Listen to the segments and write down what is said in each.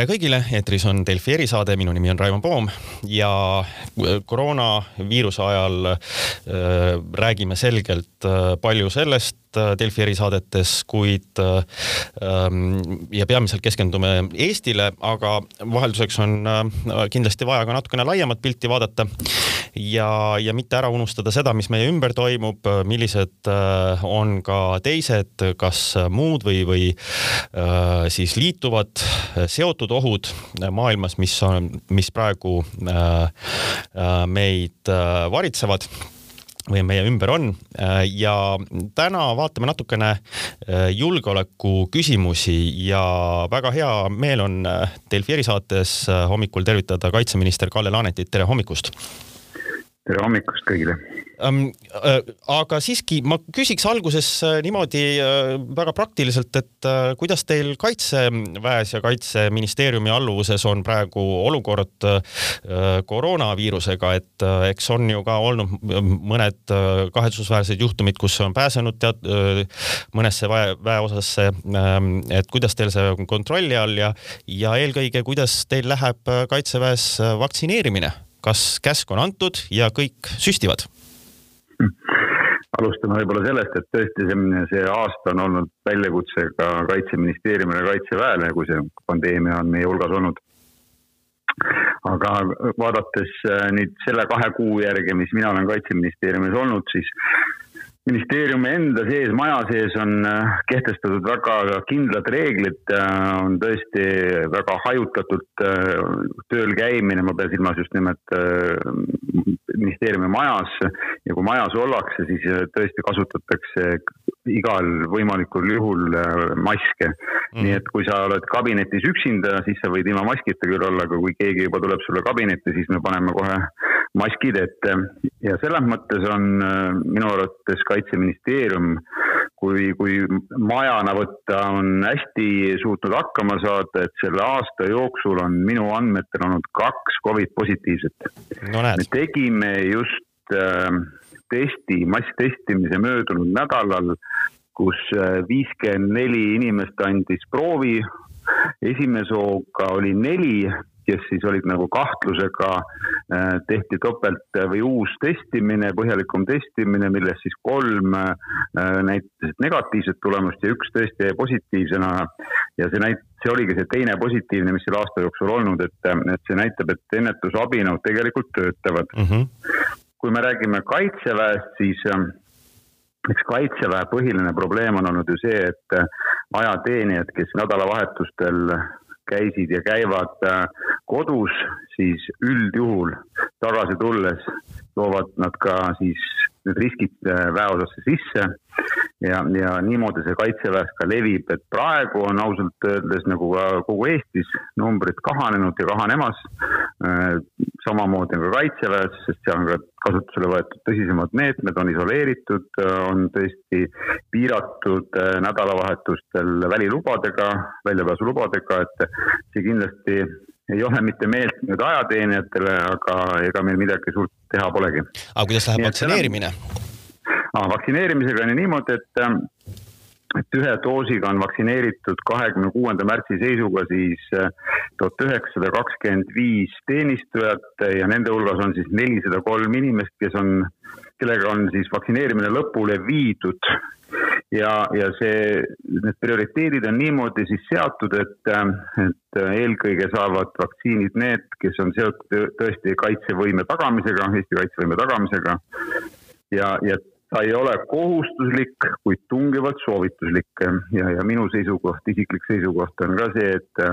tere kõigile, eetris on Delfi erisaade, minu nimi on Raimond Poom ja koroonaviiruse ajal äh, räägime selgelt äh, palju sellest äh, Delfi erisaadetes, kuid äh, ähm, ja peamiselt keskendume Eestile, aga vahelduseks on äh, kindlasti vaja ka natukene laiemat pilti vaadata ja, ja mitte ära unustada seda, mis meie ümber toimub, millised on ka teised, kas muud või, või siis liituvad seotud ohud maailmas, mis on, mis praegu meid varitsevad või meie ümber on ja täna vaatame natukene julgeoleku küsimusi ja väga hea meel on Delfi erisaates hommikul tervitada kaitseminister Kalle Laanetit, tere hommikust! Tere hommikust kõigile ähm,! Äh, aga siiski ma küsiks alguses äh, niimoodi äh, väga praktiliselt, et äh, kuidas teil Kaitseväes ja Kaitseministeeriumi alluvuses on praegu olukord äh, koroonaviirusega, et äh, eks on ju ka olnud mõned kahetsusväärsed juhtumid, kus on pääsenud tead mõnesse väe, väeosasse. Ähm, et kuidas teil see on kontrolli all ja, ja eelkõige, kuidas teil läheb Kaitseväes vaktsineerimine? Kas käsk on antud ja kõik süstivad? alustame võib-olla sellest, et tõesti see, see aasta on olnud väljakutse ka Kaitseministeeriumile Kaitseväele, kui see pandeemia on meie hulgas olnud. aga vaadates äh, nüüd selle kahe kuu järgi, mis mina olen Kaitseministeeriumis olnud, siis ministeeriumi enda sees, maja sees on äh, kehtestatud väga kindlad reeglid, äh, on tõesti väga hajutatult äh, tööl käimine, ma pean silmas just nimelt ministeeriumi majas. Ja kui majas ollakse, siis tõesti kasutatakse igal võimalikul juhul maske. Mm.. nii et kui sa oled kabinetis üksinda, siis sa võid ilma maskita küll olla, aga kui keegi juba tuleb sulle kabinetti, siis me paneme kohe maskid ette. Ja selles mõttes on minu arvates kaitseministeerium, kui, kui majana võtta, on hästi suutnud hakkama saada, et selle aasta jooksul on minu andmetel olnud kaks Covid positiivset. No,. me tegime just äh, testi, masstestimise möödunud nädalal, kus äh, viiskümmend neli inimest andis proovi. Esimese hooga oli neli kes siis olid nagu kahtlusega, äh, tehti topelt või uus testimine, põhjalikum testimine, millest siis kolm äh, näitasid negatiivset tulemust ja üks tõesti jäi positiivsena. ja see näit-, see oligi see teine positiivne, mis selle aasta jooksul olnud, et, et see näitab, et ennetusabinõud tegelikult töötavad mm. -hmm. kui me räägime kaitseväest, siis äh, eks kaitseväe põhiline probleem on olnud ju see, et ajateenijad, kes nädalavahetustel käisid ja käivad äh, kodus, siis üldjuhul tagasi tulles toovad nad ka siis need riskid äh, väeosasse sisse ja, ja niimoodi see kaitseväes ka levib, et praegu on ausalt öeldes nagu ka kogu Eestis numbrid kahanenud ja kahanemas. Äh, samamoodi on ka kaitseväes, sest seal on ka kasutusele võetud tõsisemad meetmed, on isoleeritud, äh, on tõesti piiratud nädalavahetustel välilubadega, väljapääsulubadega, et see kindlasti ei ole mitte meeltmööda ajateenijatele, aga ega meil midagi suurt teha polegi. aga kuidas läheb vaktsineerimine? vaktsineerimisega on ju niimoodi, et ähm, et ühe doosiga on vaktsineeritud kahekümne kuuenda märtsi seisuga siis äh, tuhat üheksasada kakskümmend viis teenistujat ja nende hulgas on siis nelisada kolm inimest, kes on, kellega on siis vaktsineerimine lõpule viidud. Ja, ja see, need prioriteedid on niimoodi siis seatud, et, et eelkõige saavad vaktsiinid need, kes on seotud tõesti kaitsevõime tagamisega, Eesti kaitsevõime tagamisega. Ja, ja ta ei ole kohustuslik, kuid tungivalt soovituslik. Ja, ja minu seisukoht, isiklik seisukoht on ka see, et,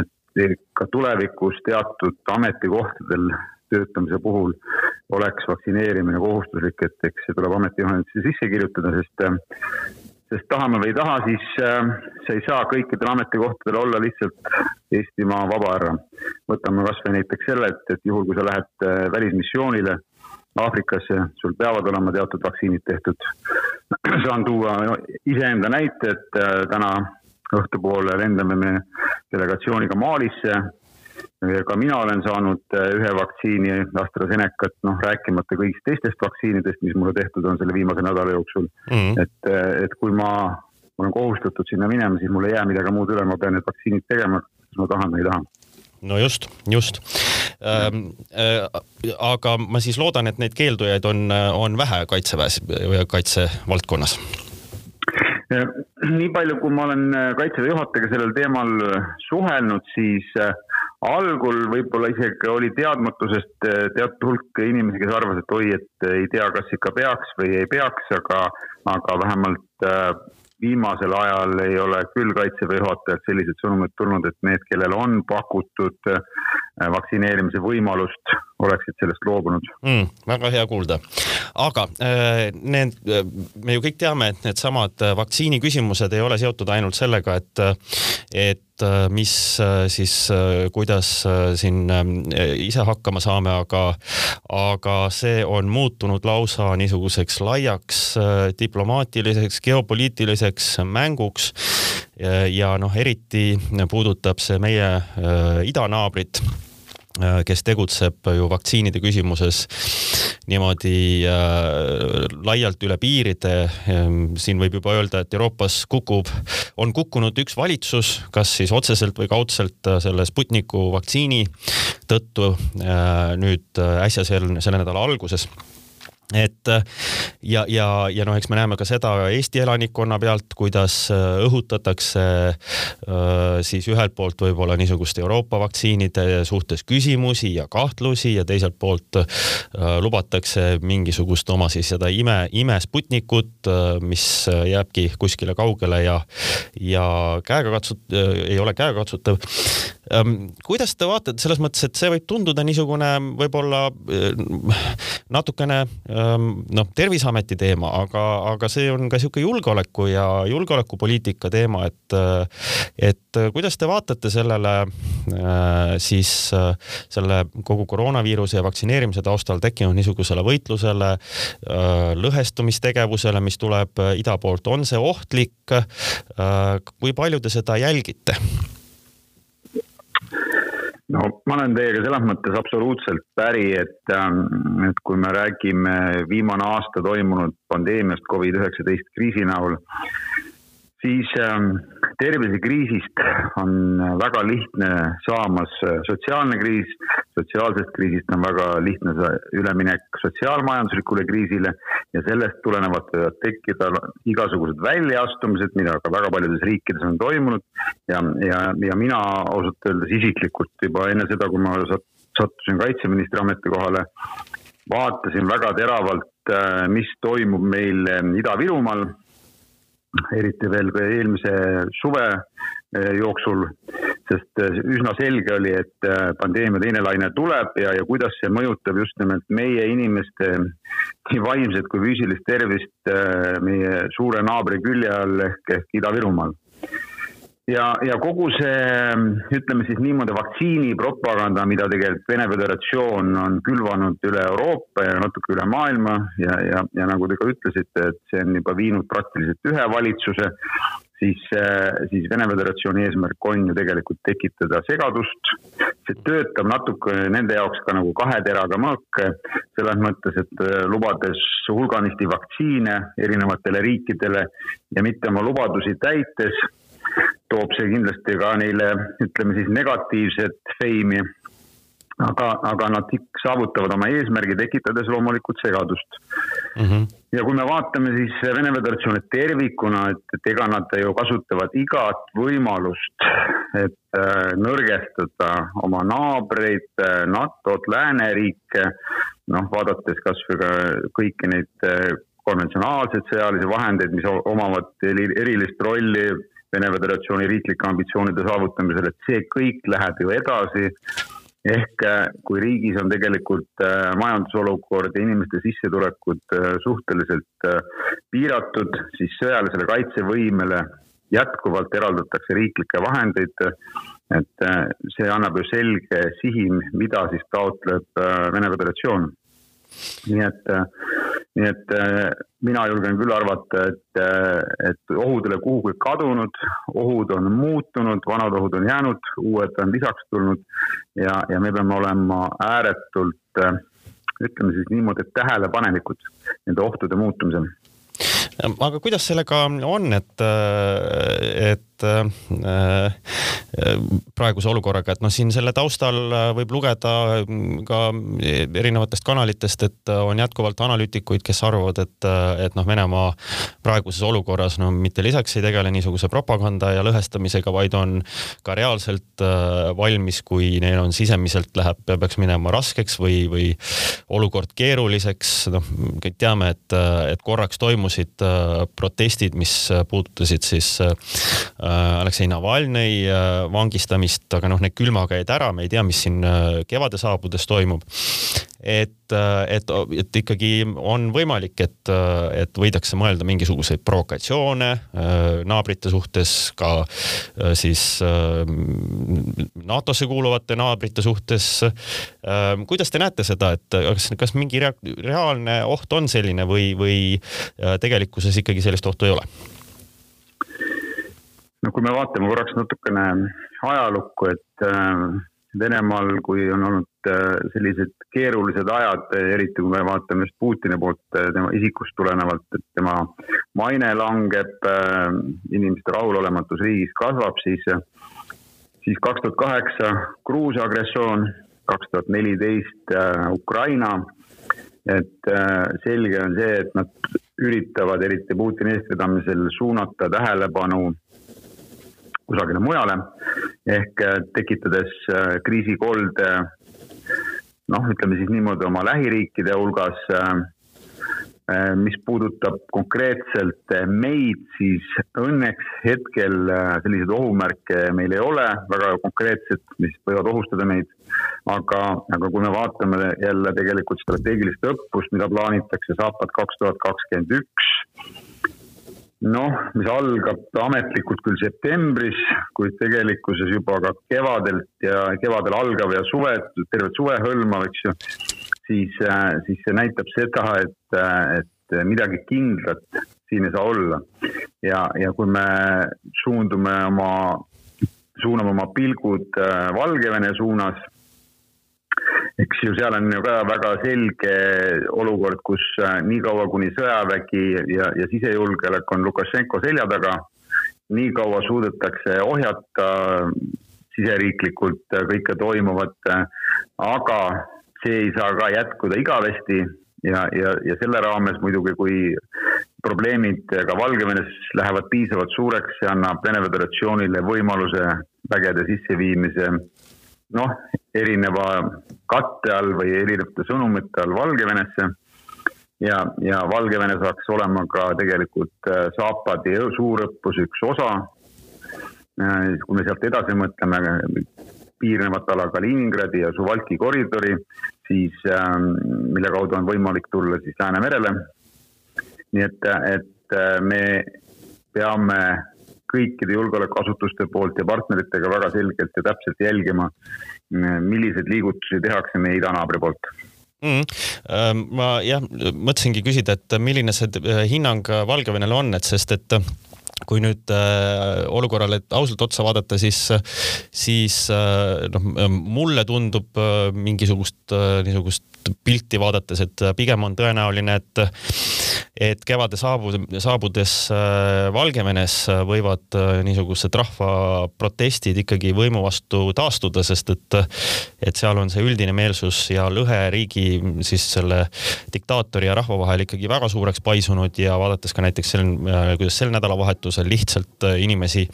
et ka tulevikus teatud ametikohtadel töötamise puhul oleks vaktsineerimine kohustuslik, et eks see tuleb ametijuhendisse sisse kirjutada, sest sest tahame või ei taha, siis äh, sa ei saa kõikidel ametikohtadel olla lihtsalt Eestimaa vabahärra. võtame kasvõi näiteks selle, et, et juhul, kui sa lähed äh, välismissioonile Aafrikasse, sul peavad olema teatud vaktsiinid tehtud. saan tuua iseenda näite, et äh, täna õhtupoole lendame me delegatsiooniga Malisse. Ka mina olen saanud äh, ühe vaktsiini AstraZenecat, noh rääkimata kõigist teistest vaktsiinidest, mis mulle tehtud on selle viimase nädala jooksul mm. -hmm. et, äh, et kui ma olen kohustatud sinna minema, siis mul ei jää midagi muud üle, ma pean need vaktsiinid tegema kas me tahame või ei taha no just, just ähm,. Äh, aga ma siis loodan, et neid keeldujaid on, on vähe kaitseväes või kaitsevaldkonnas nii palju, kui ma olen kaitseväe juhatajaga sellel teemal suhelnud, siis äh, algul võib-olla isegi oli teadmatusest äh, teatud hulk inimesi, kes arvas, et oi, et ei tea, kas ikka peaks või ei peaks, aga, aga vähemalt äh, viimasel ajal ei ole küll kaitseväe juhatajalt sellised sõnumid tulnud, et need, kellel on pakutud äh, vaktsineerimise võimalust, oleksid sellest loobunud mm,. väga hea kuulda. aga äh, need, me ju kõik teame, et needsamad vaktsiini küsimused ei ole seotud ainult sellega, et, et mis siis, kuidas siin ise hakkama saame, aga, aga see on muutunud lausa niisuguseks laiaks diplomaatiliseks, geopoliitiliseks mänguks. ja noh, eriti puudutab see meie idanaabrit Äh, kes tegutseb ju vaktsiinide küsimuses niimoodi äh, laialt üle piiride. Ähm, siin võib juba öelda, et Euroopas kukub, on kukkunud üks valitsus, kas siis otseselt või kaudselt äh, selle Sputniku vaktsiini tõttu äh, nüüd äh, äsja selle, selle nädala alguses et ja, ja, ja noh, eks me näeme ka seda Eesti elanikkonna pealt, kuidas äh, õhutatakse äh, siis ühelt poolt võib-olla niisugust Euroopa vaktsiinide suhtes küsimusi ja kahtlusi ja teiselt poolt äh, lubatakse mingisugust oma siis seda ime, ime Sputnikut, mis jääbki kuskile kaugele ja, ja käegakatsut-, ei ole käegakatsutav. Ähm, kuidas te vaatate selles mõttes, et see võib tunduda niisugune võib-olla natukene Ehm, noh, Terviseameti teema, aga, aga see on ka niisugune julgeoleku ja julgeolekupoliitika teema, et, et kuidas te vaatate sellele siis selle kogu koroonaviiruse ja vaktsineerimise taustal tekkinud niisugusele võitlusele, lõhestumistegevusele, mis tuleb ida poolt, on see ohtlik? kui palju te seda jälgite? No ma olen teiega selles mõttes absoluutselt päri, et, ähm, et kui me räägime viimane aasta toimunud pandeemiast Covid-19 kriisi näol, siis ähm, tervisekriisist on väga lihtne saamas sotsiaalne kriis, sotsiaalsest kriisist on väga lihtne üleminek sotsiaalmajanduslikule kriisile ja sellest tulenevalt võivad tekkida igasugused väljaastumised, mida ka väga paljudes riikides on toimunud. ja, ja, ja mina ausalt öeldes isiklikult juba enne seda, kui ma sattusin kaitseministri ametikohale, vaatasin väga teravalt, äh, mis toimub meil Ida-Virumaal eriti veel eelmise suve eh, jooksul, sest eh, üsna selge oli, et eh, pandeemia teine laine tuleb ja, ja kuidas see mõjutab just nimelt meie inimeste nii vaimset kui füüsilist tervist meie suure naabri külje all ehk, ehk Ida-Virumaal ja, ja kogu see, ütleme siis niimoodi vaktsiinipropaganda, mida tegelikult Vene Föderatsioon on külvanud üle Euroopa ja natuke üle maailma ja, ja, ja nagu te ka ütlesite, et see on juba viinud praktiliselt ühe valitsuse, siis, siis Vene Föderatsiooni eesmärk on ju tegelikult tekitada segadust. see töötab natuke nende jaoks ka nagu kahe teraga mõõk, selles mõttes, et lubades hulganisti vaktsiine erinevatele riikidele ja mitte oma lubadusi täites toob see kindlasti ka neile, ütleme siis negatiivset feimi. aga, aga nad saavutavad oma eesmärgi, tekitades loomulikult segadust mm. -hmm. ja kui me vaatame siis Vene Föderatsiooni tervikuna, et, et ega nad ju kasutavad igat võimalust, et äh, nõrgestada oma naabreid, äh, NATO-t, lääneriike, noh, vaadates kasvõi ka kõiki neid äh, konventsionaalseid sõjalisi vahendeid, mis omavad erilist rolli Vene Föderatsiooni riiklike ambitsioonide saavutamisel, et see kõik läheb ju edasi. ehk äh, kui riigis on tegelikult äh, majandusolukord ja inimeste sissetulekud äh, suhteliselt piiratud, siis sõjalisele kaitsevõimele jätkuvalt eraldatakse riiklikke vahendeid. et see annab ju selge sihi, mida siis taotleb Vene Föderatsioon. nii et nii et äh, mina julgen küll arvata, et, äh, et ohud ei ole kuhugi kadunud, ohud on muutunud, vanad ohud on jäänud, uued on lisaks tulnud ja, ja me peame olema ääretult äh, ütleme siis niimoodi, et tähelepanelikud nende ohtude muutumisel. Aga kuidas sellega on, et, et praeguse olukorraga, et noh, siin selle taustal võib lugeda ka erinevatest kanalitest, et on jätkuvalt analüütikuid, kes arvavad, et, et noh, Venemaa praeguses olukorras no mitte lisaks ei tegele niisuguse propaganda ja lõhestamisega, vaid on ka reaalselt valmis, kui neil on sisemiselt läheb, peaks minema raskeks või, või olukord keeruliseks, noh, kõik teame, et, et korraks toimusid protestid, mis puudutasid siis Aleksei Navalnõi vangistamist, aga noh, need külmaga jäid ära, me ei tea, mis siin kevade saabudes toimub et, et, et ikkagi on võimalik, et, et võidakse mõelda mingisuguseid provokatsioone äh, naabrite suhtes, ka äh, siis äh, NATO-sse kuuluvate naabrite suhtes. kuidas te näete seda, et kas, kas mingi reaalne oht on selline või, või tegelikkuses ikkagi sellist ohtu ei ole? No kui me vaatame korraks natukene ajalukku, et Venemaal, kui on olnud äh, sellised keerulised ajad, eriti kui me vaatame just Putini poolt äh, tema isikust tulenevalt, et tema maine langeb, äh, inimeste rahulolematus riigis kasvab, siis, siis kaks tuhat kaheksa Gruusia agressioon, kaks tuhat neliteist Ukraina. et selge on see, et nad üritavad, eriti Putini eestvedamisel, suunata tähelepanu kusagile mujale ehk äh, tekitades äh, kriisikolde noh, ütleme siis niimoodi oma lähiriikide hulgas. Äh, mis puudutab konkreetselt meid, siis õnneks hetkel selliseid ohumärke meil ei ole väga konkreetsed, mis võivad ohustada meid. aga, aga kui me vaatame jälle tegelikult strateegilist õppust, mida plaanitakse Zapad kaks tuhat kakskümmend üks noh, mis algab ametlikult küll septembris, kuid tegelikkuses juba ka kevadelt ja kevadel algav ja suve, tervet suve hõlmav, eks ju. siis, äh, siis see näitab seda, et, äh, et midagi kindlat siin ei saa olla. ja, ja kui me suundume oma, suuname oma pilgud äh, Valgevene suunas eks ju, seal on ju ka väga selge olukord, kus äh, niikaua kuni sõjavägi ja, ja sisejulgeolek on Lukašenko selja taga, niikaua suudetakse ohjata siseriiklikult kõike toimuvat. aga see ei saa ka jätkuda igavesti ja, ja, ja selle raames muidugi, kui probleemid ka Valgevenes lähevad piisavalt suureks, see annab Vene Föderatsioonile võimaluse vägede sisseviimise noh, erineva katte all või erinevate sõnumite all Valgevenesse. ja, ja Valgevene saaks olema ka tegelikult äh, Zaapadi suurõppus üks osa. Äh, kui me sealt edasi mõtleme, piirnevat ala Kaliningradi ja Suvalki koridori, siis ähm, mille kaudu on võimalik tulla siis Läänemerele. nii et, et äh, me peame kõikide julgeolekuasutuste poolt ja partneritega väga selgelt ja täpselt jälgima, milliseid liigutusi tehakse meie idanaabri poolt mm,. ma jah, mõtlesingi küsida, et milline see äh, hinnang Valgevenele on, et sest et kui nüüd äh, olukorrale ausalt otsa vaadata, siis, siis äh, noh, mulle tundub äh, mingisugust äh, niisugust pilti vaadates, et pigem on tõenäoline, et et kevade saabu-, saabudes äh, Valgevenes võivad äh, niisugused rahvaprotestid ikkagi võimu vastu taastuda, sest et, et seal on see üldine meelsus ja lõhe riigi siis selle diktaatori ja rahva vahel ikkagi väga suureks paisunud ja vaadates ka näiteks sel, äh, kuidas sel nädalavahetusel lihtsalt inimesi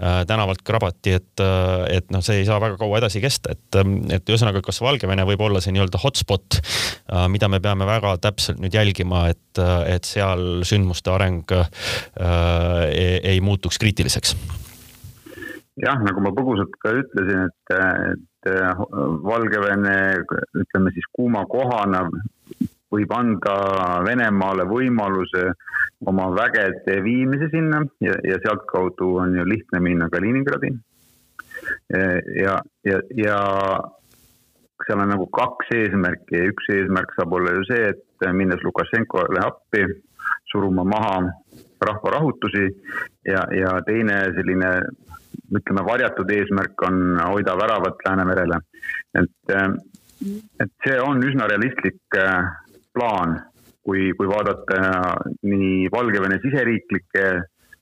tänavalt krabati, et, et noh, see ei saa väga kaua edasi kesta, et, et ühesõnaga, kas Valgevene võib olla see nii-öelda hotspot, mida me peame väga täpselt nüüd jälgima, et, et seal sündmuste areng äh, ei, ei muutuks kriitiliseks? jah, nagu ma põgusalt ka ütlesin, et, et äh, Valgevene, ütleme siis kuuma kohana võib anda Venemaale võimaluse oma vägede viimise sinna ja, ja sealtkaudu on ju lihtne minna Kaliningradi. ja, ja, ja seal on nagu kaks eesmärki ja üks eesmärk saab olla ju see, et minnes Lukašenkole appi, suruma maha rahvarahutusi ja, ja teine selline ütleme, varjatud eesmärk on hoida väravat Läänemerele. et, et see on üsna realistlik äh, plaan, kui, kui vaadata nii Valgevene siseriiklikke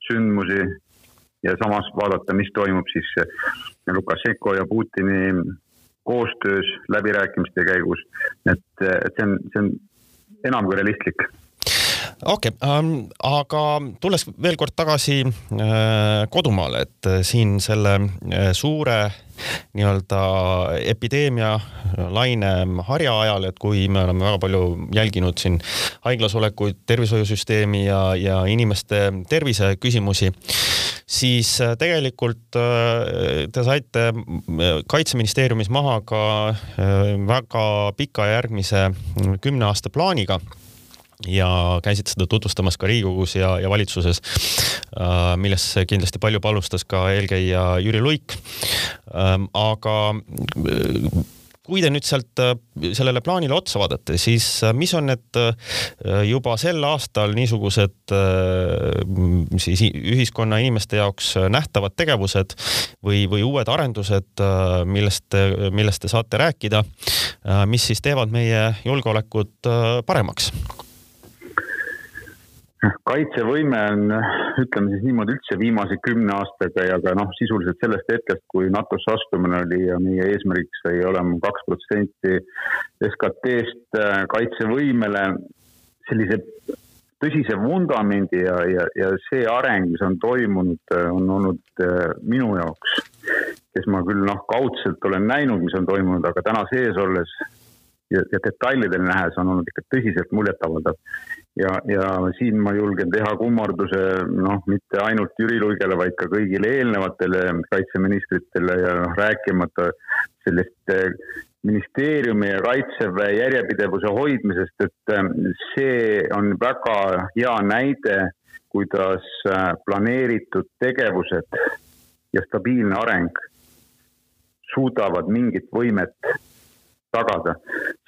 sündmusi ja samas vaadata, mis toimub siis Lukašenko ja Putini koostöös läbirääkimiste käigus. et, et see on, see on enam kui realistlik okei okay, ähm,, aga tulles veel kord tagasi äh, kodumaale, et äh, siin selle äh, suure nii-öelda epideemia laine harja ajal, et kui me oleme väga palju jälginud siin haiglas olekuid, tervishoiusüsteemi ja, ja inimeste tervise küsimusi, siis äh, tegelikult äh, te saite kaitseministeeriumis maha ka väga pika järgmise kümne aasta plaaniga ja käisid seda tutvustamas ka Riigikogus ja, ja valitsuses, äh, millest kindlasti palju panustas ka eelkäija Jüri Luik. Ähm, aga äh, kui te nüüd sealt äh, sellele plaanile otsa vaadate, siis mis on need juba sel aastal niisugused siis ühiskonna inimeste jaoks nähtavad tegevused või, või uued arendused, millest, millest te saate rääkida, mis siis teevad meie julgeolekut paremaks? Kaitsevõime on, ütleme siis niimoodi üldse viimase kümne aastaga ja ka noh, sisuliselt sellest hetkest, kui NATO-sse astumine oli ja meie eesmärgiks sai olema kaks protsenti SKT-st äh, kaitsevõimele, sellise tõsise vundamendi ja, ja, ja see areng, mis on toimunud, äh, on olnud äh, minu jaoks, kes ma küll noh, kaudselt olen näinud, mis on toimunud, aga täna sees olles ja, ja detailidel nähes on olnud ikka tõsiselt muljetavaldav ja, ja siin ma julgen teha kummarduse noh, mitte ainult Jüri Luigele, vaid ka kõigile eelnevatele kaitseministritele ja noh, rääkimata sellest eh, ministeeriumi ja kaitseväe järjepidevuse hoidmisest, et eh, see on väga hea näide, kuidas eh, planeeritud tegevused ja stabiilne areng suudavad mingit võimet tagada.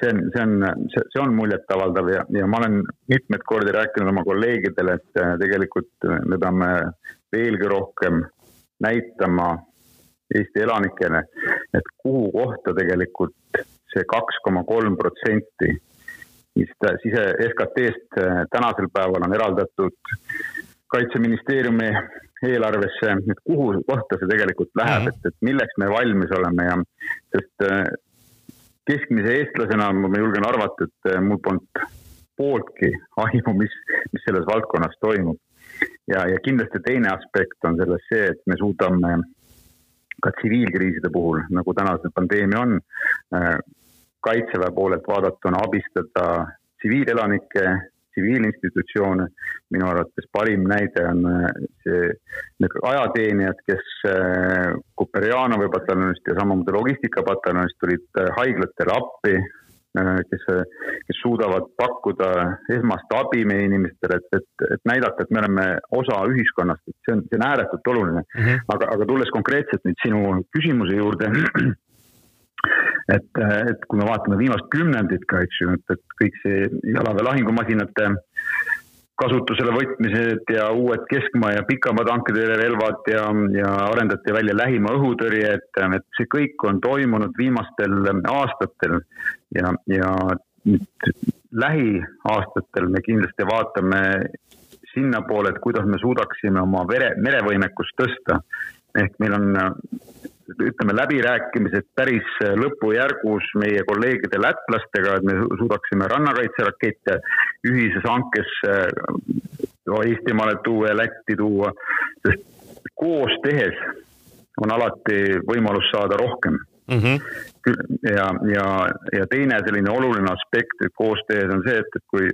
see on, see on, see on muljetavaldav ja, ja ma olen mitmeid kordi rääkinud oma kolleegidele, et äh, tegelikult me peame veelgi rohkem näitama Eesti elanikele, et kuhu kohta tegelikult see kaks koma kolm protsenti, mis sise SKT-st äh, tänasel päeval on eraldatud kaitseministeeriumi eelarvesse, et kuhu kohta see tegelikult läheb, mhm. et, et milleks me valmis oleme ja sest äh, keskmise eestlasena ma julgen arvata, et eh, mul polnud pooltki aimu, mis, mis selles valdkonnas toimub. ja, ja kindlasti teine aspekt on selles see, et me suudame ka tsiviilkriiside puhul, nagu täna see pandeemia on, eh, kaitseväe poolelt vaadatuna abistada tsiviilelanikke tsiviilinstitutsioone. minu arvates parim näide on äh, see, need ajateenijad, kes Kuperjanovi äh, pataljonist ja samamoodi logistikapataljonist tulid äh, haiglatele appi, kes, kes suudavad pakkuda esmast abi meie inimestele, et, et, et näidata, et me oleme osa ühiskonnast, et see on, see on ääretult oluline mm. -hmm. aga, aga tulles konkreetselt nüüd sinu küsimuse juurde et, et kui me vaatame viimast kümnendit ka, eks ju, et, et kõik see jalaväe lahingumasinate kasutusele võtmised ja uued keskmaa ja pikamaa tankitõrjerelvad ja, ja arendati välja lähima õhutõrje, et, et see kõik on toimunud viimastel aastatel ja, ja nüüd lähiaastatel me kindlasti vaatame sinnapoole, et kuidas me suudaksime oma vere, merevõimekust tõsta. ehk meil on ütleme, läbirääkimised päris lõpujärgus meie kolleegide lätlastega, et me suudaksime rannakaitserakette ühises hankes äh, Eestimaale tuua ja Lätti tuua, sest koos tehes on alati võimalus saada rohkem mm. -hmm. ja, ja, ja teine selline oluline aspekt koos tehes on see, et, et kui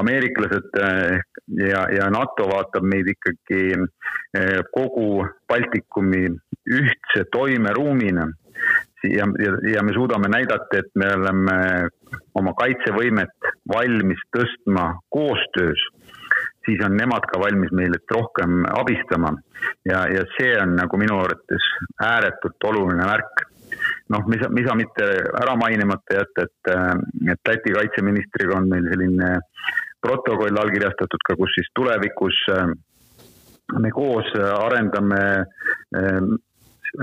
ameeriklased eh, ja, ja NATO vaatab meid ikkagi eh, kogu Baltikumi ühtse toimeruumina. Ja, ja, ja me suudame näidata, et me oleme oma kaitsevõimet valmis tõstma koostöös, siis on nemad ka valmis meilt rohkem abistama. ja, ja see on nagu minu arvates ääretult oluline märk noh, me ei saa, me ei saa mitte ära mainimata jätta, et, et Läti kaitseministriga on meil selline protokoll allkirjastatud ka, kus siis tulevikus äh, me koos arendame äh,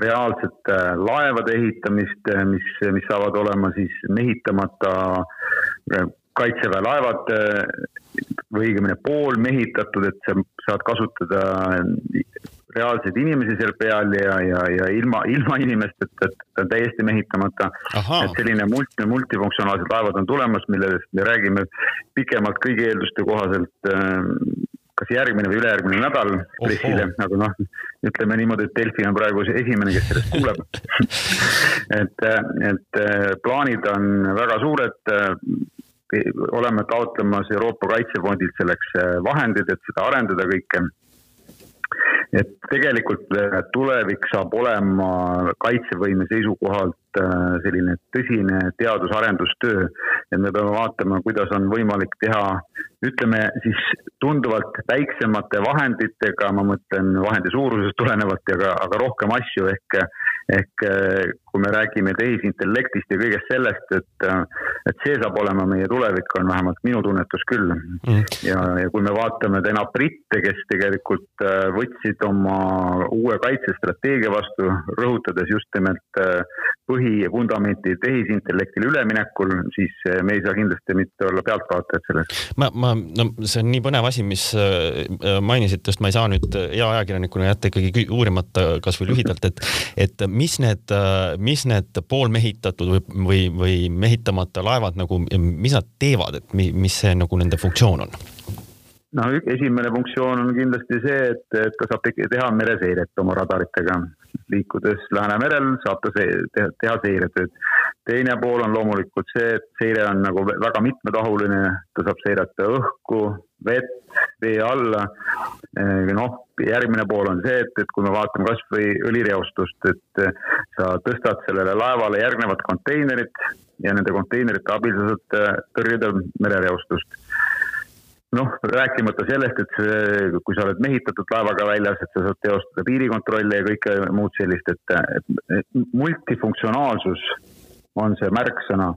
reaalset äh, laevade ehitamist, mis, mis saavad olema siis mehitamata kaitseväe laevad või õigemini poolmehitatud, et sa saad kasutada reaalseid inimesi seal peal ja, ja, ja ilma, ilma inimesteta, et ta on täiesti mehitamata. et selline multi, multifunktsionaalsed laevad on tulemas, millest me räägime pikemalt kõigi eelduste kohaselt kas järgmine või ülejärgmine nädal pressile, aga noh, ütleme niimoodi, et Delfi on praegu see esimene, kes sellest kuuleb. Et, et plaanid on väga suured. Oleme taotlemas Euroopa Kaitsefondilt selleks äh, vahendid, et seda arendada kõike. Et tegelikult äh, tulevik saab olema kaitsevõime seisukohalt selline tõsine teadus-arendustöö. et me peame vaatama, kuidas on võimalik teha, ütleme siis tunduvalt väiksemate vahenditega, ma mõtlen vahendi suurusest tulenevalt ja ka, aga rohkem asju ehk, ehk kui me räägime tehisintellektist ja kõigest sellest, et, et see saab olema meie tulevik, on vähemalt minu tunnetus küll mm.. ja, ja kui me vaatame täna britte, kes tegelikult äh, võtsid oma uue kaitsestrateegia vastu, rõhutades just nimelt äh, põhi ja vundamenti tehisintellektile üleminekul, siis äh, me ei saa kindlasti mitte olla pealtvaatajad selles. ma, ma, no see on nii põnev asi, mis mainisite, sest ma ei saa nüüd hea ajakirjanikuna jätta ikkagi uurimata kasvõi lühidalt, et, et mis need mis need poolmehitatud või, või, või mehitamata laevad nagu, mis nad teevad, et mis see nagu nende funktsioon on? No esimene funktsioon on kindlasti see, et, et ta saab teha mereseiret oma radaritega. liikudes Läänemerel saab ta see, teha, teha seiretööd. teine pool on loomulikult see, et seire on nagu väga mitmetahuline, ta saab seirata õhku, vett, vee alla. noh, järgmine pool on see, et, et kui me vaatame kasvõi õlireostust, et sa tõstad sellele laevale järgnevad konteinerid ja nende konteinerite abil sa saad tõrjuda merereostust noh, rääkimata sellest, et see, kui sa oled mehitatud laevaga väljas, et sa saad teostada piirikontrolli ja kõike muud sellist, et, et multifunktsionaalsus on see märksõna.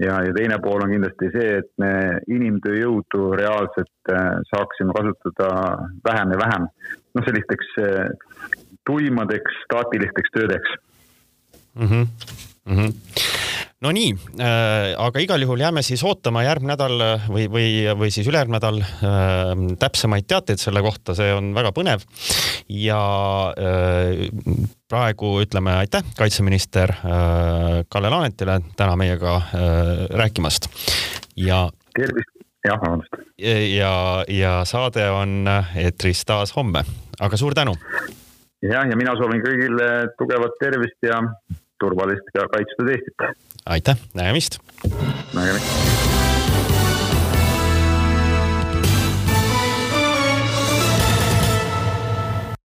ja, ja teine pool on kindlasti see, et me inimtööjõudu reaalselt äh, saaksime kasutada vähem ja vähem. noh, sellisteks äh, tuimadeks staatilisteks töödeks mm. -hmm. Mm -hmm no nii äh,, aga igal juhul jääme siis ootama järgmine nädal äh, või, või, või siis ülejärgmine nädal äh, täpsemaid teateid selle kohta, see on väga põnev. ja äh, praegu ütleme aitäh kaitseminister äh, Kalle Laanetile täna meiega äh, rääkimast ja. tervist, jah, vabandust. ja, ja saade on eetris taas homme, aga suur tänu. jah, ja mina soovin kõigile tugevat tervist ja turvalist ja kaitstud Eestit. aitäh, nägemist. nägemist